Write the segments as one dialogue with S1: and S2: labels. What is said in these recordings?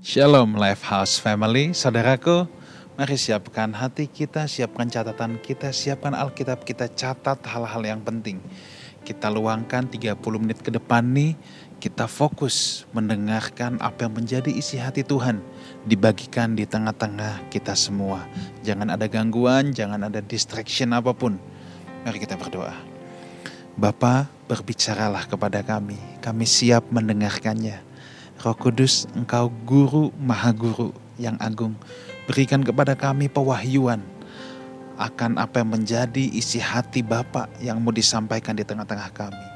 S1: Shalom Lifehouse Family, saudaraku. Mari siapkan hati kita, siapkan catatan kita, siapkan Alkitab kita, catat hal-hal yang penting. Kita luangkan 30 menit ke depan nih, kita fokus mendengarkan apa yang menjadi isi hati Tuhan. Dibagikan di tengah-tengah kita semua. Jangan ada gangguan, jangan ada distraction apa pun. Mari kita berdoa. Bapa, berbicaralah kepada kami. Kami siap mendengarkannya. Roh Kudus, Engkau Guru Maha Guru yang agung. Berikan kepada kami pewahyuan akan apa yang menjadi isi hati Bapa yang mau disampaikan di tengah-tengah kami.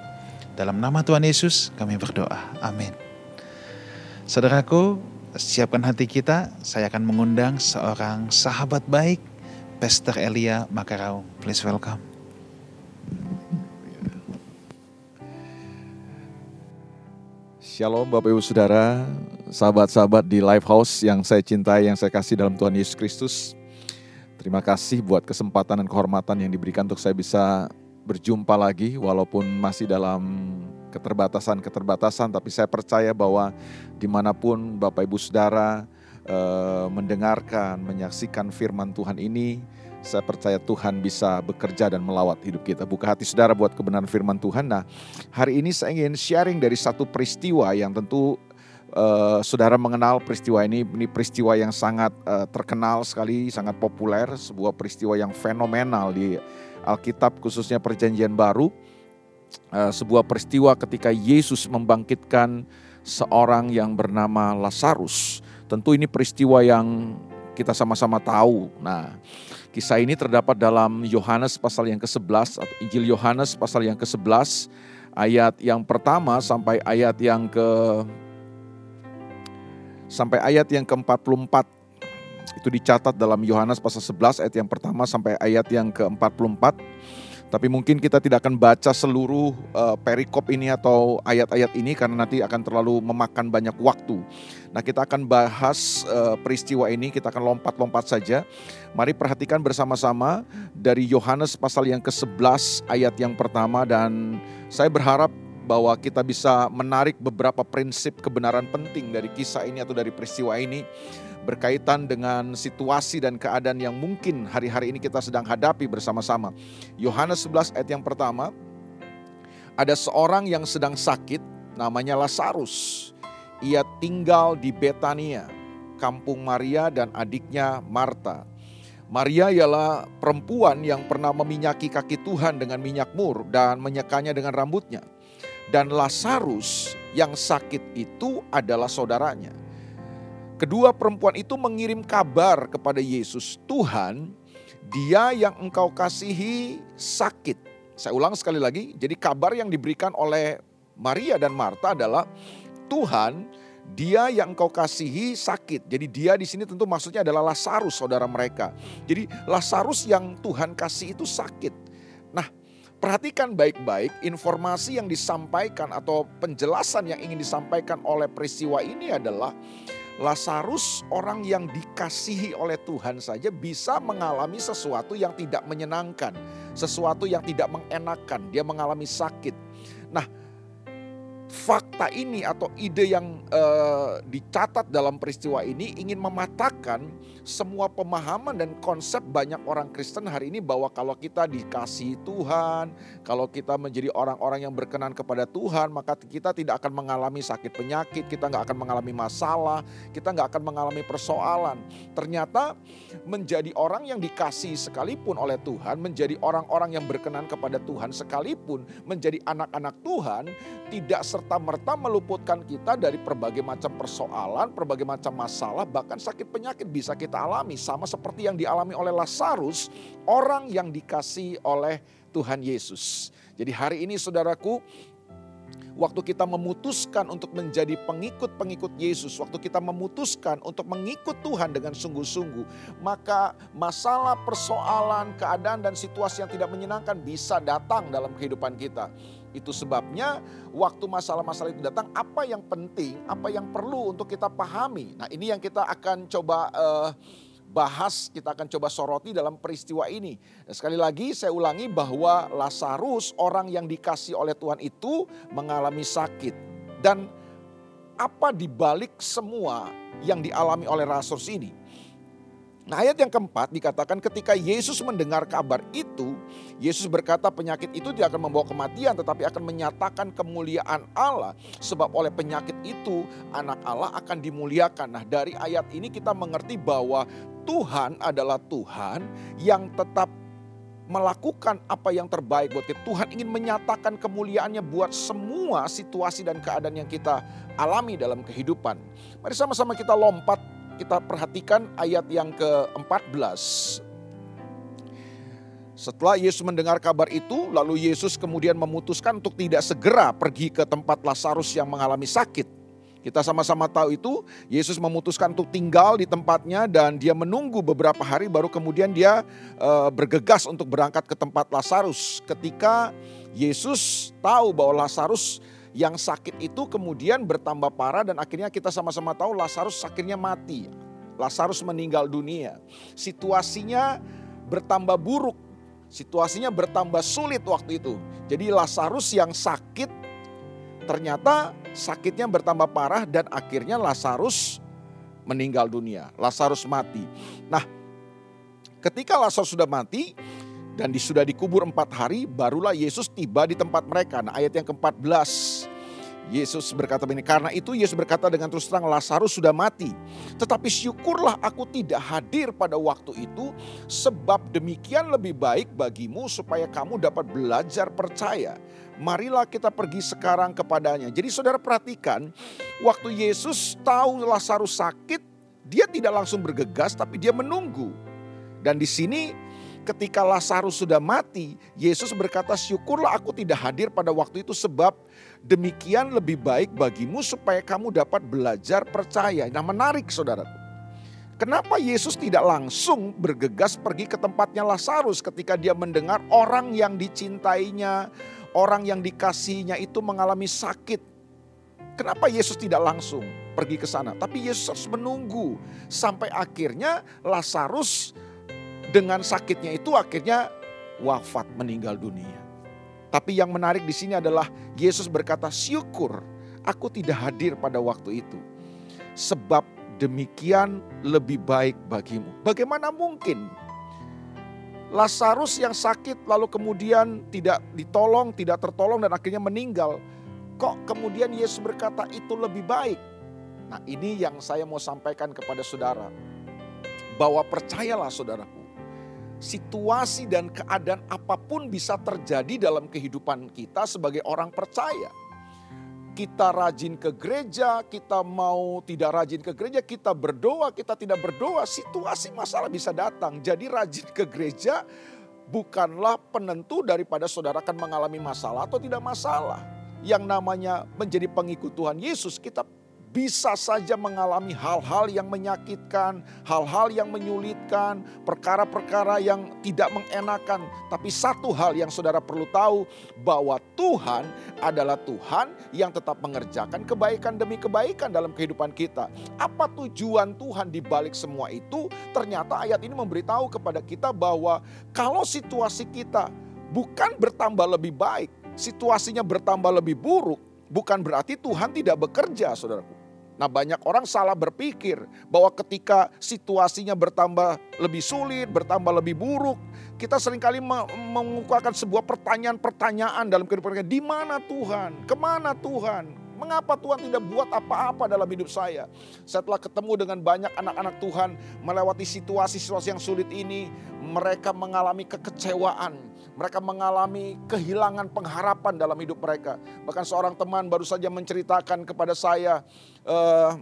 S1: Dalam nama Tuhan Yesus kami berdoa. Amin. Saudaraku, siapkan hati kita. Saya akan mengundang seorang sahabat baik, Pastor Elia Makaraung. Please welcome.
S2: Shalom Bapak Ibu Saudara, sahabat-sahabat di Lifehouse yang saya cintai, yang saya kasih dalam Tuhan Yesus Kristus. Terima kasih buat kesempatan dan kehormatan yang diberikan untuk saya bisa berjumpa lagi walaupun masih dalam keterbatasan-keterbatasan tapi saya percaya bahwa di mana pun Bapak Ibu Saudara eh, mendengarkan, menyaksikan firman Tuhan ini saya percaya Tuhan bisa bekerja dan melawat hidup kita. Buka hati saudara buat kebenaran firman Tuhan. Nah, hari ini saya ingin sharing dari satu peristiwa yang tentu uh, saudara mengenal peristiwa ini. Ini peristiwa yang sangat uh, terkenal sekali, sangat populer, sebuah peristiwa yang fenomenal di Alkitab khususnya Perjanjian Baru. Uh, sebuah peristiwa ketika Yesus membangkitkan seorang yang bernama Lazarus. Tentu ini peristiwa yang kita sama-sama tahu. Nah, Kisah ini terdapat dalam Yohanes pasal yang ke-11 atau Injil Yohanes pasal yang ke-11 ayat yang pertama sampai ayat yang ke sampai ayat yang ke-44. Itu dicatat dalam Yohanes pasal 11 ayat yang pertama sampai ayat yang ke-44. Tapi mungkin kita tidak akan baca seluruh uh, perikop ini atau ayat-ayat ini karena nanti akan terlalu memakan banyak waktu. Nah, kita akan bahas uh, peristiwa ini, kita akan lompat-lompat saja. Mari perhatikan bersama-sama dari Yohanes pasal yang ke-11 ayat yang pertama dan saya berharap bahwa kita bisa menarik beberapa prinsip kebenaran penting dari kisah ini atau dari peristiwa ini berkaitan dengan situasi dan keadaan yang mungkin hari-hari ini kita sedang hadapi bersama-sama. Yohanes 11 ayat yang pertama, ada seorang yang sedang sakit namanya Lazarus. Ia tinggal di Betania, kampung Maria dan adiknya Marta. Maria ialah perempuan yang pernah meminyaki kaki Tuhan dengan minyak mur dan menyekanya dengan rambutnya. Dan Lazarus yang sakit itu adalah saudaranya. Kedua perempuan itu mengirim kabar kepada Yesus, "Tuhan, dia yang engkau kasihi sakit." Saya ulang sekali lagi, jadi kabar yang diberikan oleh Maria dan Marta adalah Tuhan, dia yang engkau kasihi sakit. Jadi dia di sini tentu maksudnya adalah Lazarus saudara mereka. Jadi Lazarus yang Tuhan kasih itu sakit. Nah, perhatikan baik-baik informasi yang disampaikan atau penjelasan yang ingin disampaikan oleh peristiwa ini adalah Lazarus orang yang dikasihi oleh Tuhan saja bisa mengalami sesuatu yang tidak menyenangkan, sesuatu yang tidak mengenakan, dia mengalami sakit. Nah, fakta ini atau ide yang uh, dicatat dalam peristiwa ini ingin mematahkan semua pemahaman dan konsep banyak orang Kristen hari ini bahwa kalau kita dikasih Tuhan, kalau kita menjadi orang-orang yang berkenan kepada Tuhan, maka kita tidak akan mengalami sakit penyakit, kita nggak akan mengalami masalah, kita nggak akan mengalami persoalan. Ternyata menjadi orang yang dikasih sekalipun oleh Tuhan, menjadi orang-orang yang berkenan kepada Tuhan sekalipun, menjadi anak-anak Tuhan, tidak serta-merta meluputkan kita dari berbagai macam persoalan, berbagai macam masalah, bahkan sakit penyakit bisa kita alami sama seperti yang dialami oleh Lazarus, orang yang dikasih oleh Tuhan Yesus. Jadi hari ini saudaraku, waktu kita memutuskan untuk menjadi pengikut-pengikut Yesus, waktu kita memutuskan untuk mengikut Tuhan dengan sungguh-sungguh, maka masalah, persoalan, keadaan dan situasi yang tidak menyenangkan bisa datang dalam kehidupan kita. Itu sebabnya waktu masalah-masalah itu datang, apa yang penting, apa yang perlu untuk kita pahami. Nah ini yang kita akan coba uh, bahas, kita akan coba soroti dalam peristiwa ini. Sekali lagi saya ulangi bahwa Lazarus orang yang dikasih oleh Tuhan itu mengalami sakit. Dan apa dibalik semua yang dialami oleh Lazarus ini. Nah ayat yang keempat dikatakan ketika Yesus mendengar kabar itu, Yesus berkata penyakit itu tidak akan membawa kematian tetapi akan menyatakan kemuliaan Allah. Sebab oleh penyakit itu anak Allah akan dimuliakan. Nah dari ayat ini kita mengerti bahwa Tuhan adalah Tuhan yang tetap melakukan apa yang terbaik buat kita. Tuhan ingin menyatakan kemuliaannya buat semua situasi dan keadaan yang kita alami dalam kehidupan. Mari sama-sama kita lompat kita perhatikan ayat yang ke-14. Setelah Yesus mendengar kabar itu, lalu Yesus kemudian memutuskan untuk tidak segera pergi ke tempat Lazarus yang mengalami sakit. Kita sama-sama tahu itu, Yesus memutuskan untuk tinggal di tempatnya dan dia menunggu beberapa hari baru kemudian dia e, bergegas untuk berangkat ke tempat Lazarus. Ketika Yesus tahu bahwa Lazarus yang sakit itu kemudian bertambah parah dan akhirnya kita sama-sama tahu Lazarus akhirnya mati. Lazarus meninggal dunia. Situasinya bertambah buruk. Situasinya bertambah sulit waktu itu. Jadi Lazarus yang sakit ternyata sakitnya bertambah parah dan akhirnya Lazarus meninggal dunia. Lazarus mati. Nah, ketika Lazarus sudah mati, dan sudah dikubur empat hari, barulah Yesus tiba di tempat mereka. Nah ayat yang ke-14, Yesus berkata begini, karena itu Yesus berkata dengan terus terang Lazarus sudah mati. Tetapi syukurlah aku tidak hadir pada waktu itu sebab demikian lebih baik bagimu supaya kamu dapat belajar percaya. Marilah kita pergi sekarang kepadanya. Jadi saudara perhatikan waktu Yesus tahu Lazarus sakit, dia tidak langsung bergegas tapi dia menunggu. Dan di sini ketika Lazarus sudah mati, Yesus berkata, "Syukurlah aku tidak hadir pada waktu itu sebab demikian lebih baik bagimu supaya kamu dapat belajar percaya." Nah, menarik Saudaraku. Kenapa Yesus tidak langsung bergegas pergi ke tempatnya Lazarus ketika dia mendengar orang yang dicintainya, orang yang dikasihnya itu mengalami sakit? Kenapa Yesus tidak langsung pergi ke sana? Tapi Yesus harus menunggu sampai akhirnya Lazarus dengan sakitnya itu akhirnya wafat meninggal dunia. Tapi yang menarik di sini adalah Yesus berkata, "Syukur aku tidak hadir pada waktu itu, sebab demikian lebih baik bagimu." Bagaimana mungkin Lazarus yang sakit lalu kemudian tidak ditolong, tidak tertolong dan akhirnya meninggal. Kok kemudian Yesus berkata itu lebih baik? Nah, ini yang saya mau sampaikan kepada saudara. Bahwa percayalah saudaraku, situasi dan keadaan apa pun bisa terjadi dalam kehidupan kita sebagai orang percaya. Kita rajin ke gereja, kita mau tidak rajin ke gereja, kita berdoa, kita tidak berdoa, situasi masalah bisa datang. Jadi rajin ke gereja bukanlah penentu daripada saudara akan mengalami masalah atau tidak masalah. Yang namanya menjadi pengikut Tuhan Yesus, kita bisa saja mengalami hal-hal yang menyakitkan, hal-hal yang menyulitkan, perkara-perkara yang tidak mengenakan. Tapi satu hal yang saudara perlu tahu bahwa Tuhan adalah Tuhan yang tetap mengerjakan kebaikan demi kebaikan dalam kehidupan kita. Apa tujuan Tuhan di balik semua itu? Ternyata ayat ini memberitahu kepada kita bahwa kalau situasi kita bukan bertambah lebih baik, situasinya bertambah lebih buruk, bukan berarti Tuhan tidak bekerja, saudaraku. Nah, banyak orang salah berpikir bahwa ketika situasinya bertambah lebih sulit, bertambah lebih buruk, kita sering kali mengukakan sebuah pertanyaan-pertanyaan dalam kehidupan kita. Di mana Tuhan? Ke mana Tuhan? Mengapa Tuhan tidak buat apa-apa dalam hidup saya? Setelah ketemu dengan banyak anak-anak Tuhan melewati situasi-situasi yang sulit ini, mereka mengalami kekecewaan, mereka mengalami kehilangan pengharapan dalam hidup mereka. Bahkan seorang teman baru saja menceritakan kepada saya uh,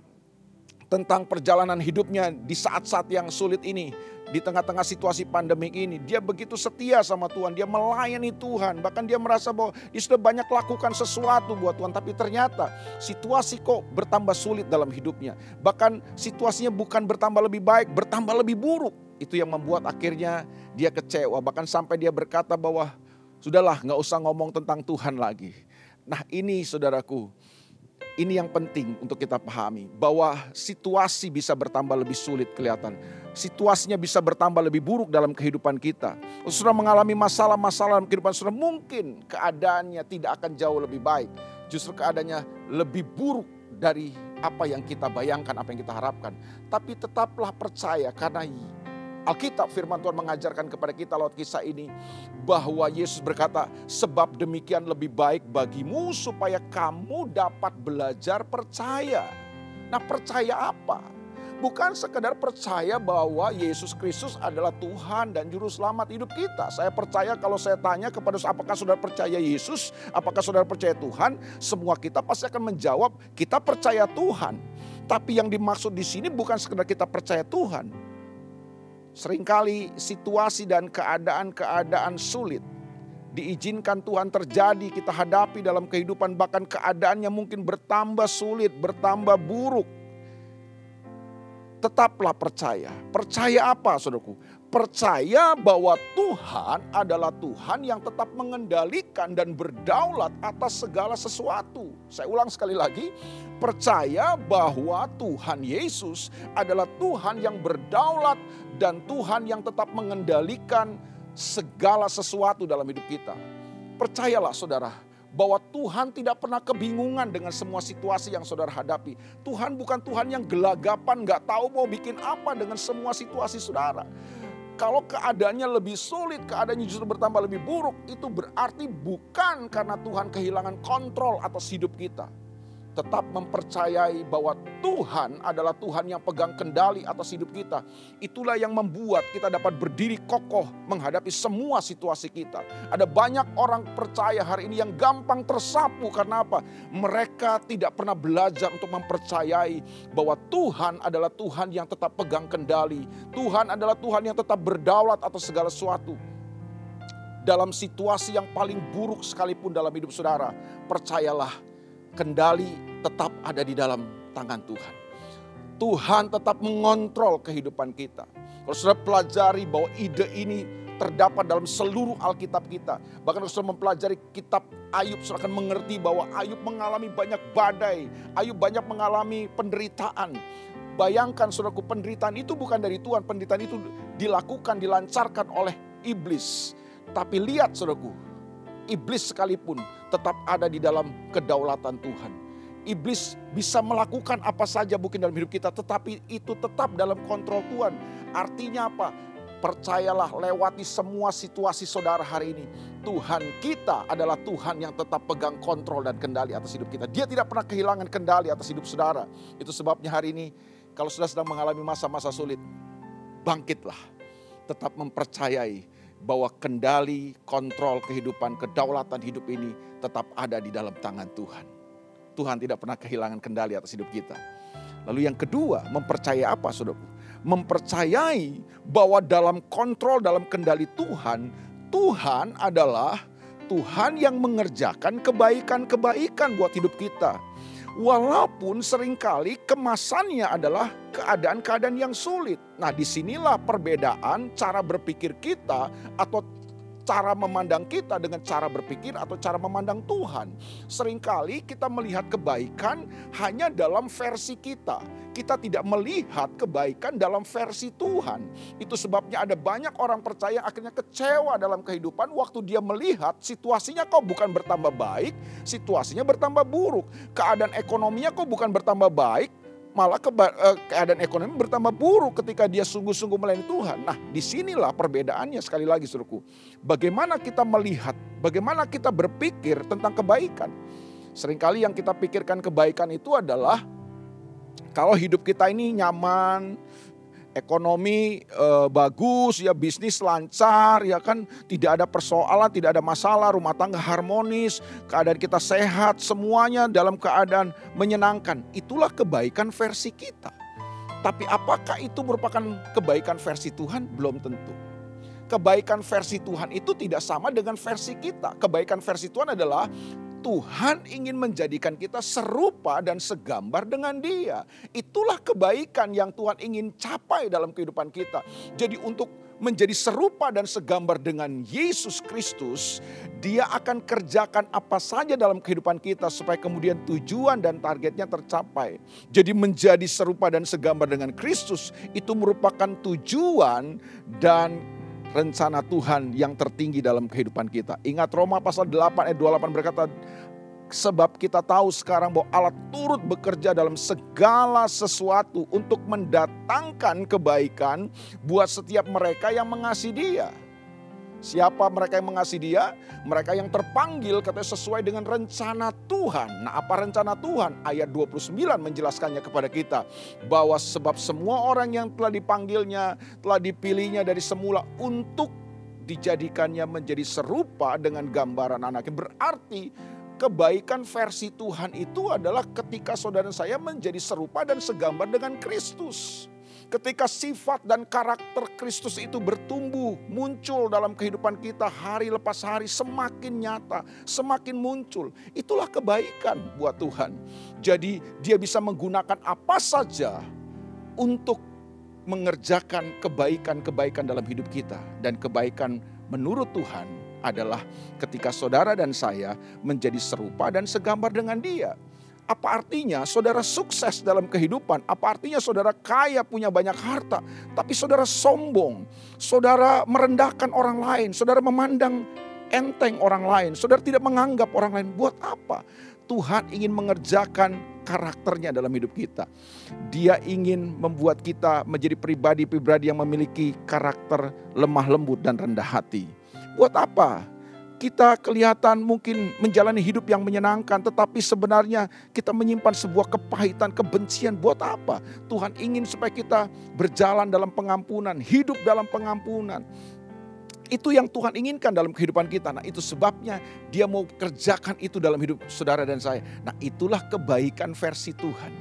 S2: tentang perjalanan hidupnya di saat-saat yang sulit ini di tengah-tengah situasi pandemik ini. Dia begitu setia sama Tuhan, dia melayani Tuhan. Bahkan dia merasa bahwa dia sudah banyak lakukan sesuatu buat Tuhan. Tapi ternyata situasi kok bertambah sulit dalam hidupnya. Bahkan situasinya bukan bertambah lebih baik, bertambah lebih buruk. Itu yang membuat akhirnya dia kecewa. Bahkan sampai dia berkata bahwa sudahlah nggak usah ngomong tentang Tuhan lagi. Nah ini saudaraku, ini yang penting untuk kita pahami. Bahwa situasi bisa bertambah lebih sulit kelihatan situasinya bisa bertambah lebih buruk dalam kehidupan kita. Saudara mengalami masalah-masalah dalam kehidupan saudara, mungkin keadaannya tidak akan jauh lebih baik. Justru keadaannya lebih buruk dari apa yang kita bayangkan, apa yang kita harapkan. Tapi tetaplah percaya karena Alkitab firman Tuhan mengajarkan kepada kita lewat kisah ini bahwa Yesus berkata sebab demikian lebih baik bagimu supaya kamu dapat belajar percaya. Nah percaya apa? Bukan sekedar percaya bahwa Yesus Kristus adalah Tuhan dan Juru Selamat hidup kita. Saya percaya kalau saya tanya kepada apakah saudara percaya Yesus, apakah saudara percaya Tuhan, semua kita pasti akan menjawab kita percaya Tuhan. Tapi yang dimaksud di sini bukan sekedar kita percaya Tuhan, Seringkali situasi dan keadaan-keadaan sulit diizinkan Tuhan terjadi kita hadapi dalam kehidupan bahkan keadaannya mungkin bertambah sulit, bertambah buruk. Tetaplah percaya. Percaya apa saudaraku? Percaya bahwa Tuhan adalah Tuhan yang tetap mengendalikan dan berdaulat atas segala sesuatu. Saya ulang sekali lagi, percaya bahwa Tuhan Yesus adalah Tuhan yang berdaulat dan Tuhan yang tetap mengendalikan segala sesuatu dalam hidup kita. Percayalah saudara, bahwa Tuhan tidak pernah kebingungan dengan semua situasi yang saudara hadapi. Tuhan bukan Tuhan yang gelagapan, gak tahu mau bikin apa dengan semua situasi saudara kalau keadaannya lebih sulit, keadaannya justru bertambah lebih buruk, itu berarti bukan karena Tuhan kehilangan kontrol atas hidup kita tetap mempercayai bahwa Tuhan adalah Tuhan yang pegang kendali atas hidup kita. Itulah yang membuat kita dapat berdiri kokoh menghadapi semua situasi kita. Ada banyak orang percaya hari ini yang gampang tersapu karena apa? Mereka tidak pernah belajar untuk mempercayai bahwa Tuhan adalah Tuhan yang tetap pegang kendali. Tuhan adalah Tuhan yang tetap berdaulat atas segala sesuatu dalam situasi yang paling buruk sekalipun dalam hidup saudara, percayalah kendali tetap ada di dalam tangan Tuhan. Tuhan tetap mengontrol kehidupan kita. Kalau sudah pelajari bahwa ide ini terdapat dalam seluruh Alkitab kita. Bahkan kalau sudah mempelajari kitab Ayub, sudah akan mengerti bahwa Ayub mengalami banyak badai. Ayub banyak mengalami penderitaan. Bayangkan saudaraku, penderitaan itu bukan dari Tuhan. Penderitaan itu dilakukan, dilancarkan oleh iblis. Tapi lihat saudaraku, iblis sekalipun tetap ada di dalam kedaulatan Tuhan. Iblis bisa melakukan apa saja mungkin dalam hidup kita, tetapi itu tetap dalam kontrol Tuhan. Artinya apa? Percayalah lewati semua situasi saudara hari ini. Tuhan kita adalah Tuhan yang tetap pegang kontrol dan kendali atas hidup kita. Dia tidak pernah kehilangan kendali atas hidup saudara. Itu sebabnya hari ini kalau sudah sedang mengalami masa-masa sulit, bangkitlah. Tetap mempercayai bahwa kendali, kontrol kehidupan, kedaulatan hidup ini tetap ada di dalam tangan Tuhan. Tuhan tidak pernah kehilangan kendali atas hidup kita. Lalu yang kedua, mempercayai apa saudaraku? Mempercayai bahwa dalam kontrol, dalam kendali Tuhan, Tuhan adalah Tuhan yang mengerjakan kebaikan-kebaikan buat hidup kita. Walaupun sering kali kemasannya adalah keadaan-keadaan yang sulit. Nah di sinilah perbedaan cara berpikir kita atau cara memandang kita dengan cara berpikir atau cara memandang Tuhan. Seringkali kita melihat kebaikan hanya dalam versi kita. Kita tidak melihat kebaikan dalam versi Tuhan. Itu sebabnya ada banyak orang percaya akhirnya kecewa dalam kehidupan waktu dia melihat situasinya kok bukan bertambah baik, situasinya bertambah buruk. Keadaan ekonominya kok bukan bertambah baik, malah eh, keadaan ekonomi bertambah buruk ketika dia sungguh-sungguh melayani Tuhan. Nah, di sinilah perbedaannya sekali lagi suruhku. Bagaimana kita melihat, bagaimana kita berpikir tentang kebaikan. Seringkali yang kita pikirkan kebaikan itu adalah kalau hidup kita ini nyaman, ekonomi e, bagus, ya bisnis lancar, ya kan tidak ada persoalan, tidak ada masalah, rumah tangga harmonis, keadaan kita sehat, semuanya dalam keadaan menyenangkan. Itulah kebaikan versi kita. Tapi apakah itu merupakan kebaikan versi Tuhan? Belum tentu. Kebaikan versi Tuhan itu tidak sama dengan versi kita. Kebaikan versi Tuhan adalah Tuhan ingin menjadikan kita serupa dan segambar dengan Dia. Itulah kebaikan yang Tuhan ingin capai dalam kehidupan kita. Jadi, untuk menjadi serupa dan segambar dengan Yesus Kristus, Dia akan kerjakan apa saja dalam kehidupan kita supaya kemudian tujuan dan targetnya tercapai. Jadi, menjadi serupa dan segambar dengan Kristus itu merupakan tujuan dan rencana Tuhan yang tertinggi dalam kehidupan kita. Ingat Roma pasal 8 ayat 28 berkata, Sebab kita tahu sekarang bahwa Allah turut bekerja dalam segala sesuatu untuk mendatangkan kebaikan buat setiap mereka yang mengasihi dia. Siapa mereka yang mengasihi dia? Mereka yang terpanggil katanya sesuai dengan rencana Tuhan. Nah apa rencana Tuhan? Ayat 29 menjelaskannya kepada kita. Bahwa sebab semua orang yang telah dipanggilnya, telah dipilihnya dari semula untuk dijadikannya menjadi serupa dengan gambaran anaknya. Berarti kebaikan versi Tuhan itu adalah ketika saudara saya menjadi serupa dan segambar dengan Kristus. Ketika sifat dan karakter Kristus itu bertumbuh, muncul dalam kehidupan kita hari lepas hari semakin nyata, semakin muncul. Itulah kebaikan buat Tuhan. Jadi dia bisa menggunakan apa saja untuk mengerjakan kebaikan-kebaikan dalam hidup kita. Dan kebaikan menurut Tuhan adalah ketika saudara dan saya menjadi serupa dan segambar dengan dia. Apa artinya saudara sukses dalam kehidupan? Apa artinya saudara kaya punya banyak harta, tapi saudara sombong, saudara merendahkan orang lain, saudara memandang enteng orang lain, saudara tidak menganggap orang lain. Buat apa? Tuhan ingin mengerjakan karakternya dalam hidup kita. Dia ingin membuat kita menjadi pribadi-pribadi yang memiliki karakter lemah lembut dan rendah hati. Buat apa? Kita kelihatan mungkin menjalani hidup yang menyenangkan, tetapi sebenarnya kita menyimpan sebuah kepahitan, kebencian. Buat apa? Tuhan ingin supaya kita berjalan dalam pengampunan, hidup dalam pengampunan. Itu yang Tuhan inginkan dalam kehidupan kita. Nah, itu sebabnya Dia mau kerjakan itu dalam hidup saudara dan saya. Nah, itulah kebaikan versi Tuhan.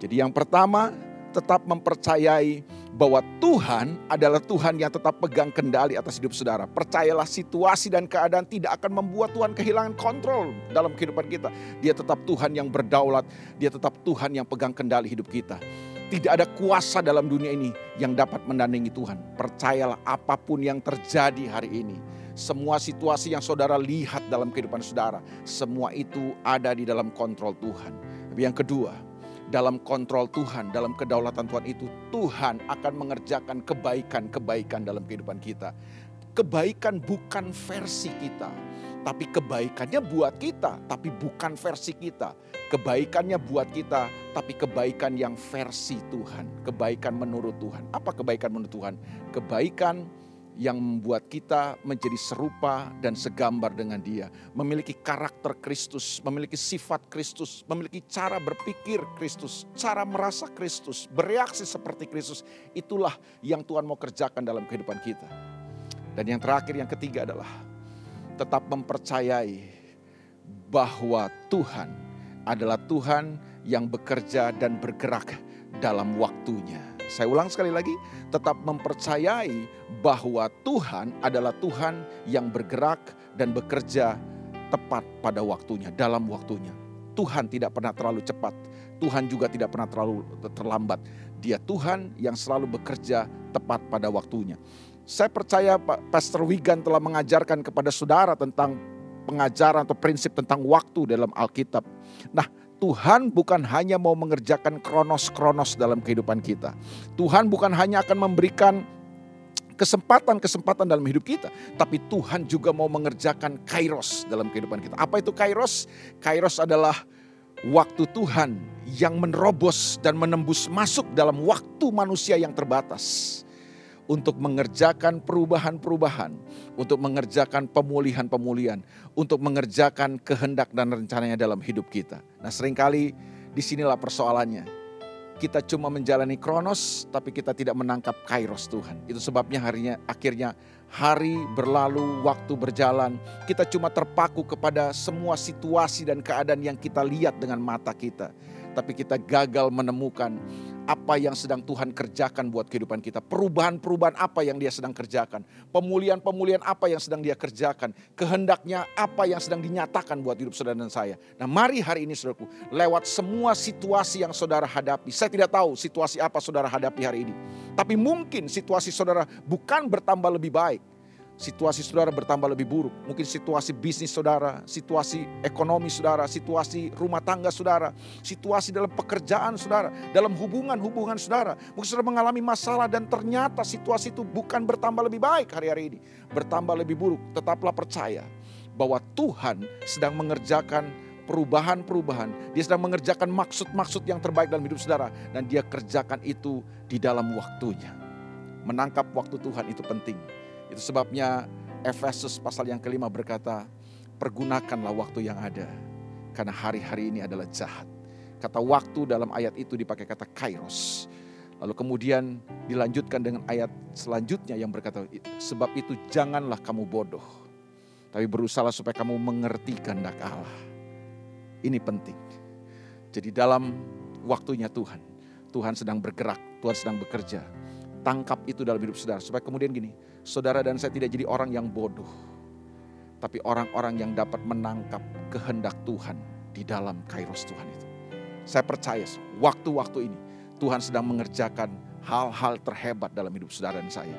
S2: Jadi, yang pertama, tetap mempercayai bahwa Tuhan adalah Tuhan yang tetap pegang kendali atas hidup saudara. Percayalah situasi dan keadaan tidak akan membuat Tuhan kehilangan kontrol dalam kehidupan kita. Dia tetap Tuhan yang berdaulat, dia tetap Tuhan yang pegang kendali hidup kita. Tidak ada kuasa dalam dunia ini yang dapat menandingi Tuhan. Percayalah apa pun yang terjadi hari ini. Semua situasi yang saudara lihat dalam kehidupan saudara. Semua itu ada di dalam kontrol Tuhan. Tapi yang kedua, dalam kontrol Tuhan, dalam kedaulatan Tuhan itu, Tuhan akan mengerjakan kebaikan-kebaikan dalam kehidupan kita. Kebaikan bukan versi kita, tapi kebaikannya buat kita, tapi bukan versi kita. Kebaikannya buat kita, tapi kebaikan yang versi Tuhan, kebaikan menurut Tuhan. Apa kebaikan menurut Tuhan? Kebaikan yang membuat kita menjadi serupa dan segambar dengan Dia, memiliki karakter Kristus, memiliki sifat Kristus, memiliki cara berpikir Kristus, cara merasa Kristus, bereaksi seperti Kristus. Itulah yang Tuhan mau kerjakan dalam kehidupan kita. Dan yang terakhir, yang ketiga adalah tetap mempercayai bahwa Tuhan adalah Tuhan yang bekerja dan bergerak dalam waktunya. Saya ulang sekali lagi, tetap mempercayai bahwa Tuhan adalah Tuhan yang bergerak dan bekerja tepat pada waktunya, dalam waktunya. Tuhan tidak pernah terlalu cepat, Tuhan juga tidak pernah terlalu terlambat. Dia Tuhan yang selalu bekerja tepat pada waktunya. Saya percaya Pastor Wigan telah mengajarkan kepada saudara tentang pengajaran atau prinsip tentang waktu dalam Alkitab. Nah, Tuhan bukan hanya mau mengerjakan kronos-kronos dalam kehidupan kita. Tuhan bukan hanya akan memberikan kesempatan-kesempatan dalam hidup kita. Tapi Tuhan juga mau mengerjakan kairos dalam kehidupan kita. Apa itu kairos? Kairos adalah waktu Tuhan yang menerobos dan menembus masuk dalam waktu manusia yang terbatas untuk mengerjakan perubahan-perubahan, untuk mengerjakan pemulihan-pemulihan, untuk mengerjakan kehendak dan rencananya dalam hidup kita. Nah sering kali di sinilah persoalannya. Kita cuma menjalani kronos tapi kita tidak menangkap kairos Tuhan. Itu sebabnya harinya akhirnya hari berlalu, waktu berjalan. Kita cuma terpaku kepada semua situasi dan keadaan yang kita lihat dengan mata kita. Tapi kita gagal menemukan apa yang sedang Tuhan kerjakan buat kehidupan kita. Perubahan-perubahan apa yang dia sedang kerjakan. Pemulihan-pemulihan apa yang sedang dia kerjakan. Kehendaknya apa yang sedang dinyatakan buat hidup saudara dan saya. Nah mari hari ini saudaraku, lewat semua situasi yang saudara hadapi. Saya tidak tahu situasi apa saudara hadapi hari ini. Tapi mungkin situasi saudara bukan bertambah lebih baik situasi saudara bertambah lebih buruk. Mungkin situasi bisnis saudara, situasi ekonomi saudara, situasi rumah tangga saudara, situasi dalam pekerjaan saudara, dalam hubungan-hubungan saudara. Mungkin saudara mengalami masalah dan ternyata situasi itu bukan bertambah lebih baik hari-hari ini. Bertambah lebih buruk. Tetaplah percaya bahwa Tuhan sedang mengerjakan perubahan-perubahan. Dia sedang mengerjakan maksud-maksud yang terbaik dalam hidup saudara. Dan dia kerjakan itu di dalam waktunya. Menangkap waktu Tuhan itu penting. Itu sebabnya Efesus pasal yang kelima berkata, pergunakanlah waktu yang ada. Karena hari-hari ini adalah jahat. Kata waktu dalam ayat itu dipakai kata kairos. Lalu kemudian dilanjutkan dengan ayat selanjutnya yang berkata, sebab itu janganlah kamu bodoh. Tapi berusaha supaya kamu mengerti kehendak Allah. Ini penting. Jadi dalam waktunya Tuhan, Tuhan sedang bergerak, Tuhan sedang bekerja. Tangkap itu dalam hidup saudara. Supaya kemudian gini, saudara dan saya tidak jadi orang yang bodoh. Tapi orang-orang yang dapat menangkap kehendak Tuhan di dalam kairos Tuhan itu. Saya percaya waktu-waktu ini Tuhan sedang mengerjakan hal-hal terhebat dalam hidup saudara dan saya.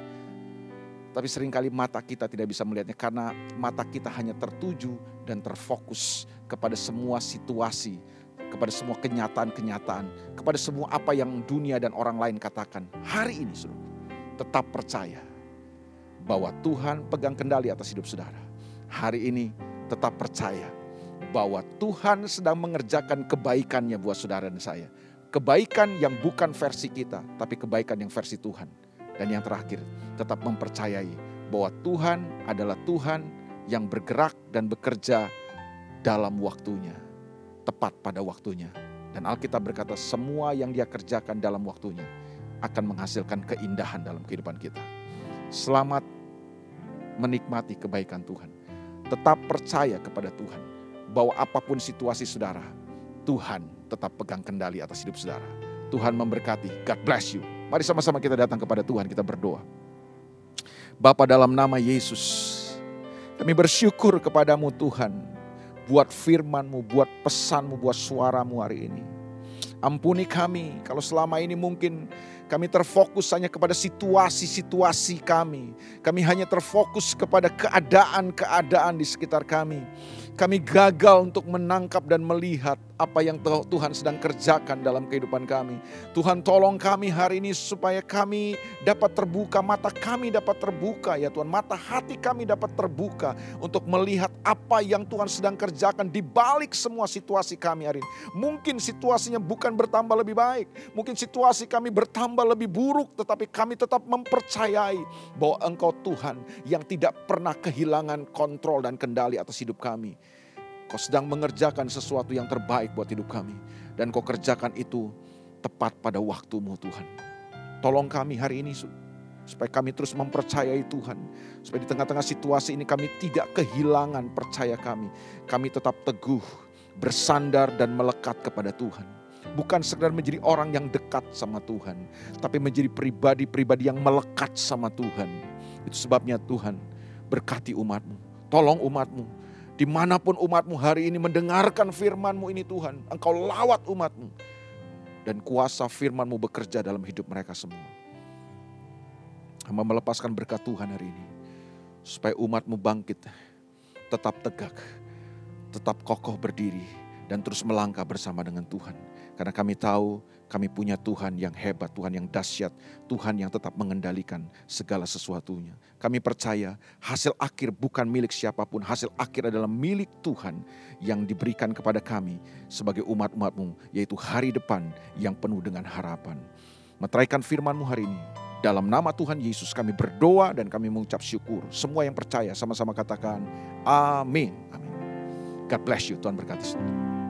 S2: Tapi sering kali mata kita tidak bisa melihatnya karena mata kita hanya tertuju dan terfokus kepada semua situasi, kepada semua kenyataan-kenyataan, kepada semua apa yang dunia dan orang lain katakan. Hari ini suruh tetap percaya bahwa Tuhan pegang kendali atas hidup saudara. Hari ini tetap percaya bahwa Tuhan sedang mengerjakan kebaikannya buat saudara dan saya Kebaikan yang bukan versi kita, tapi kebaikan yang versi Tuhan. Dan yang terakhir, tetap mempercayai bahwa Tuhan adalah Tuhan yang bergerak dan bekerja dalam waktunya, tepat pada waktunya. Dan Alkitab berkata, semua yang Dia kerjakan dalam waktunya akan menghasilkan keindahan dalam kehidupan kita. Selamat menikmati kebaikan Tuhan. Tetap percaya kepada Tuhan bahwa apa pun situasi saudara, Tuhan tetap pegang kendali atas hidup saudara. Tuhan memberkati. God bless you. Mari sama-sama kita datang kepada Tuhan, kita berdoa. Bapa dalam nama Yesus, kami bersyukur kepadamu Tuhan. Buat firmanmu, buat pesanmu, buat suaramu hari ini. Ampuni kami kalau selama ini mungkin kami terfokus hanya kepada situasi-situasi kami. Kami hanya terfokus kepada keadaan-keadaan di sekitar kami. Kami gagal untuk menangkap dan melihat apa yang Tuhan sedang kerjakan dalam kehidupan kami. Tuhan tolong kami hari ini supaya kami dapat terbuka, mata kami dapat terbuka ya Tuhan. Mata hati kami dapat terbuka untuk melihat apa yang Tuhan sedang kerjakan di balik semua situasi kami hari ini. Mungkin situasinya bukan bertambah lebih baik. Mungkin situasi kami bertambah lebih buruk. Tetapi kami tetap mempercayai bahwa Engkau Tuhan yang tidak pernah kehilangan kontrol dan kendali atas hidup kami. Kau sedang mengerjakan sesuatu yang terbaik buat hidup kami. Dan kau kerjakan itu tepat pada waktumu Tuhan. Tolong kami hari ini supaya kami terus mempercayai Tuhan. Supaya di tengah-tengah situasi ini kami tidak kehilangan percaya kami. Kami tetap teguh, bersandar dan melekat kepada Tuhan. Bukan sekedar menjadi orang yang dekat sama Tuhan. Tapi menjadi pribadi-pribadi yang melekat sama Tuhan. Itu sebabnya Tuhan berkati umatmu. Tolong umatmu Di mana pun umatmu hari ini mendengarkan firmanmu ini Tuhan. Engkau lawat umatmu. Dan kuasa firmanmu bekerja dalam hidup mereka semua. Hamba melepaskan berkat Tuhan hari ini. Supaya umatmu bangkit. Tetap tegak. Tetap kokoh berdiri. Dan terus melangkah bersama dengan Tuhan. Karena kami tahu kami punya Tuhan yang hebat, Tuhan yang dahsyat, Tuhan yang tetap mengendalikan segala sesuatunya. Kami percaya hasil akhir bukan milik siapa pun, hasil akhir adalah milik Tuhan yang diberikan kepada kami sebagai umat-umatmu, yaitu hari depan yang penuh dengan harapan. Meteraikan firmanmu hari ini, dalam nama Tuhan Yesus kami berdoa dan kami mengucap syukur. Semua yang percaya sama-sama katakan amin. Amin. God bless you. Tuhan berkati saudara.